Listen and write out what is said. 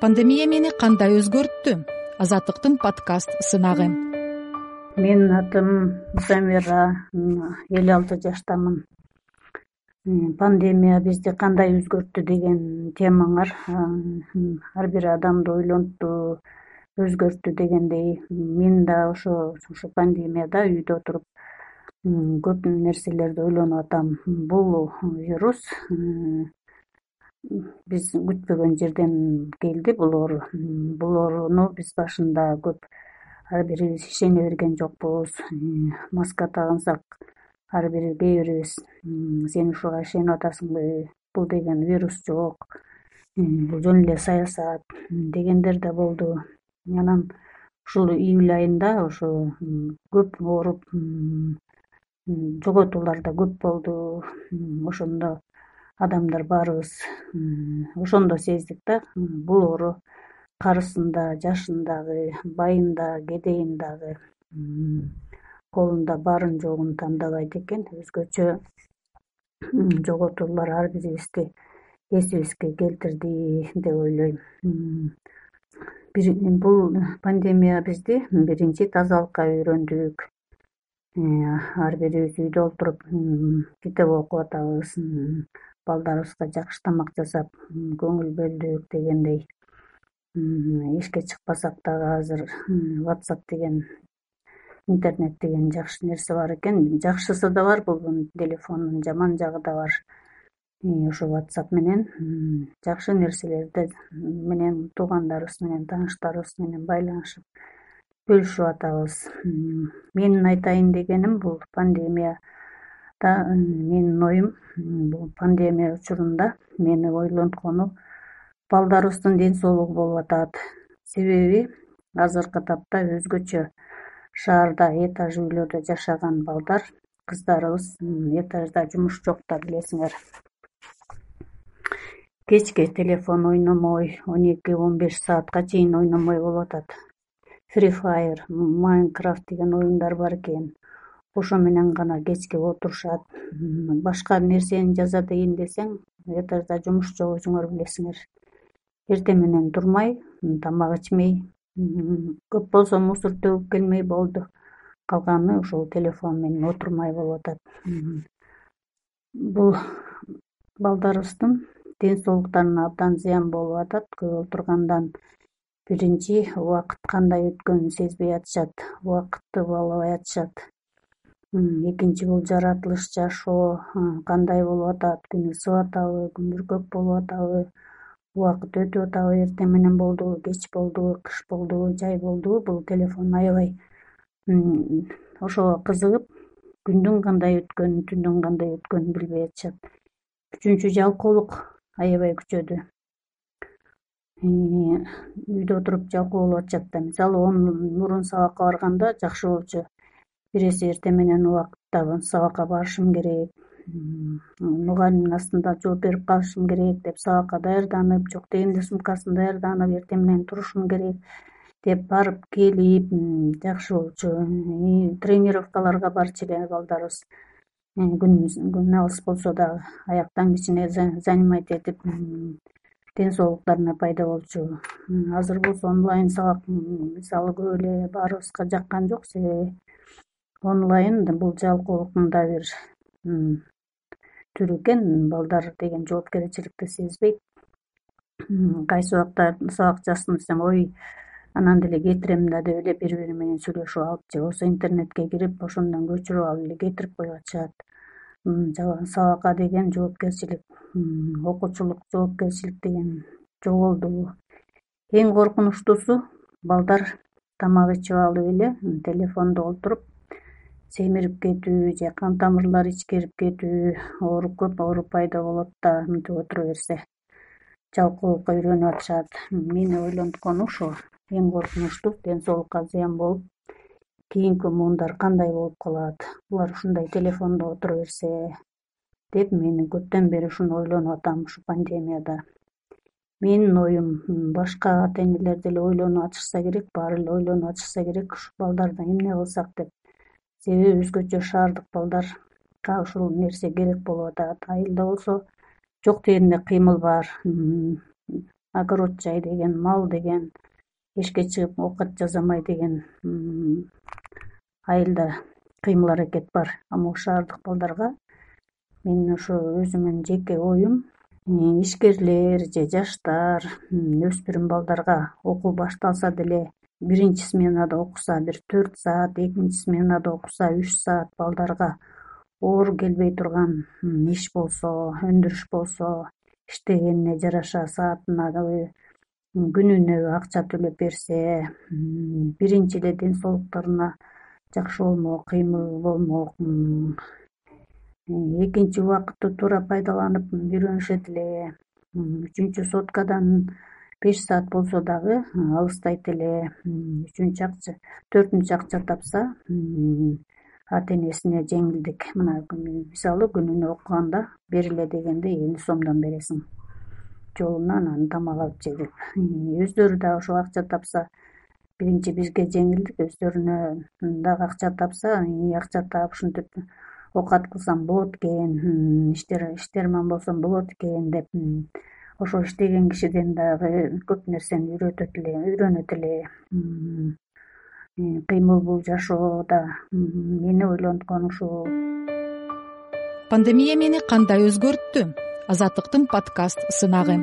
пандемия мени кандай өзгөрттү? Азаттыктын подкаст сынагы. Менин атым замира элүү алты жаштамын. Пандемия бизди кандай өзгөрттү деген темаңар ар бир адамды ойлонтту өзгөрттү дегендей мен да ошо ушу пандемияда үйдө отуруп көп нерселерди ойлонуп атам. Бул вирус биз күтпөгөн жерден келди. Бул оору бул ооруну биз башында көп. Ар бирибиз ишене берген жокпуз. Маска тагынсак ар бир кээ бирибиз сен ушуга ишенип атасыңбы? Бул деген вирус жок. Бул жөн эле саясат дегендер да болду. Анан ушул июль айында ошо көп ооруп жоготуулар да көп болду. Ошондо адамдар баарыбыз ошондо сездик да. Бул оору карысын да жашын дагы байын да кедейин дагы колунда барын жогун тандабайт экен. Өзгөчө жоготуулар ар бирибизди эсибизге келтирди деп ойлойм. Бул пандемия бизди биринчи тазалыкка үйрөндүк. Ар бирибиз үйдө олтуруп китеп окуп атабыз балдарыбызга жакшы тамак жасап көңүл бөлдүк дегендей эшикке чыкпасак дагы азыр whatsapp деген интернет деген жакшы нерсе бар экен. Жакшысы да бар бул телефондун жаман жагы да бар. Ошо whatsapp менен жакшы нерселерди менен туугандарыбыз менен тааныштарыбыз менен байланышып бөлүшүп атабыз. Менин айтайын дегеним бул пандемия менин оюм бул пандемия учурунда мени ойлонткону балдарыбыздын ден соолугу болуп атат. Себеби азыркы тапта өзгөчө шаарда этаж үйлөрдө жашаган балдар кыздарыбыз этажда жумуш жок да билесиңер. Кечке телефон ойномой он эки он беш саатка чейин ойномой болуп атат. Free fire minecraft деген оюндар бар экен ошо менен гана кечке отурушат. Башка нерсени жаза дейин десең этажда жумуш жок өзүңөр билесиңер. Эртең менен турмай тамак ичмей көп болсо мусор төгүп келмей болду. Калганы ушул телефон менен отурмай болуп атат. Бул балдарыбыздын ден соолуктарына абдан зыян болуп атат. Көп отургандан биринчи убакыт кандай өткөнүн сезбей атышат убакытты баалабай атышат экинчи бул жаратылыш жашоо кандай болуп атат? Күн ысып атабы күн бүркөк болуп атабы убакыт өтүп атабы эртең менен болдубу кеч болдубу кыш болдубу жай болдубу бул телефон аябай ошого кызыгып күндүн кандай өткөнүн түндүн кандай өткөнүн билбей атышат. Үчүнчү жалкоолук аябай күчөдү. Үйдө отуруп жалкоо болуп атышат да. Мисалы он мурун сабакка барганда жакшы болчу бир эсе эртең менен убакытта сабакка барышым керек. Мугалимдин астында жооп берип калышым керек деп сабакка даярданып жок дегенде сумкасын даярданып эртең менен турушум керек деп барып келип жакшы болчу. Тренировкаларга барчу эле балдарыбыз. Күн алыс болсо дагы аяктан кичине занимать этип ден соолуктарына пайда болчу. Азыр болсо онлайн сабак мисалы көп эле баарыбызга жаккан жок себеби онлайн бул жалкоолуктун да бир түрү экен. Балдар деген жоопкерчиликти сезбейт. Кайсы убакта сабак жазсын десем ой анан деле кетирем да деп эле бири бири менен сүйлөшүп алып же болбосо интернетке кирип ошондон көчүрүп алып эле кетирип коюп атышат. Сабакка деген жоопкерчилик окуучулук жоопкерчилик деген жоголду эң коркунучтуусу балдар тамак ичип алып эле телефондо олтуруп семирип кетүү же кан тамырлары ичкерип кетүү ооруп көп оору пайда болот да мынтип отура берсе. Жалкоолукка үйрөнүп атышат. Мени ойлонткону ошо эң коркунучтуу ден соолукка зыян болуп кийинки муундар кандай болуп калат? Булар ушундай телефондо отура берсе деп мен көптөн бери ушуну ойлонуп атам ушу пандемияда. Менин оюм башка ата энелер деле ойлонуп атышса керек баары эле ойлонуп атышса керек. Ушу балдардан эмне кылсак деп себеби өзгөчө шаардык балдарга ушул нерсе керек болуп атат. Айылда болсо жок дегенде кыймыл бар огород жай деген мал деген эшикке чыгып оокат жасамай деген айылда кыймыл аракет бар. А могу шаардык балдарга менин ошо өзүмдүн жеке оюм ишкерлер же жаштар өспүрүм балдарга окуу башталса деле биринчи сменада окуса бир төрт саат экинчи сменада окуса үч саат балдарга оор келбей турган иш болсо өндүрүш болсо иштегенине жараша саатына күнүнө акча төлөп берсе биринчи эле ден соолуктарына жакшы болмок кыймыл болмок экинчи убакытты туура пайдаланып үйрөнүшөт эле үчүнчү соткадан беш саат болсо дагы алыстайт эле үчүнчү акча төртүнчү акча тапса ата энесине жеңилдик. Мына мисалы күнүнө окуганда бергиле дегенде элүү сомдон бересиң. Жолуна анан тамак алып же деп өздөрү дагы ошол акча тапса биринчи бизге жеңилдик. Өздөрүнө дагы акча тапса акча таап ушинтип оокат кылсам болот экен иштер иштерман болсом болот экен деп ошо иштеген кишиден дагы көп нерсени үйрөтөт эле үйрөнөт эле кыймылбуу жашоодо мени ойлонткон ушул. Пандемия мени кандай өзгөрттү? Азаттыктын подкаст сынагы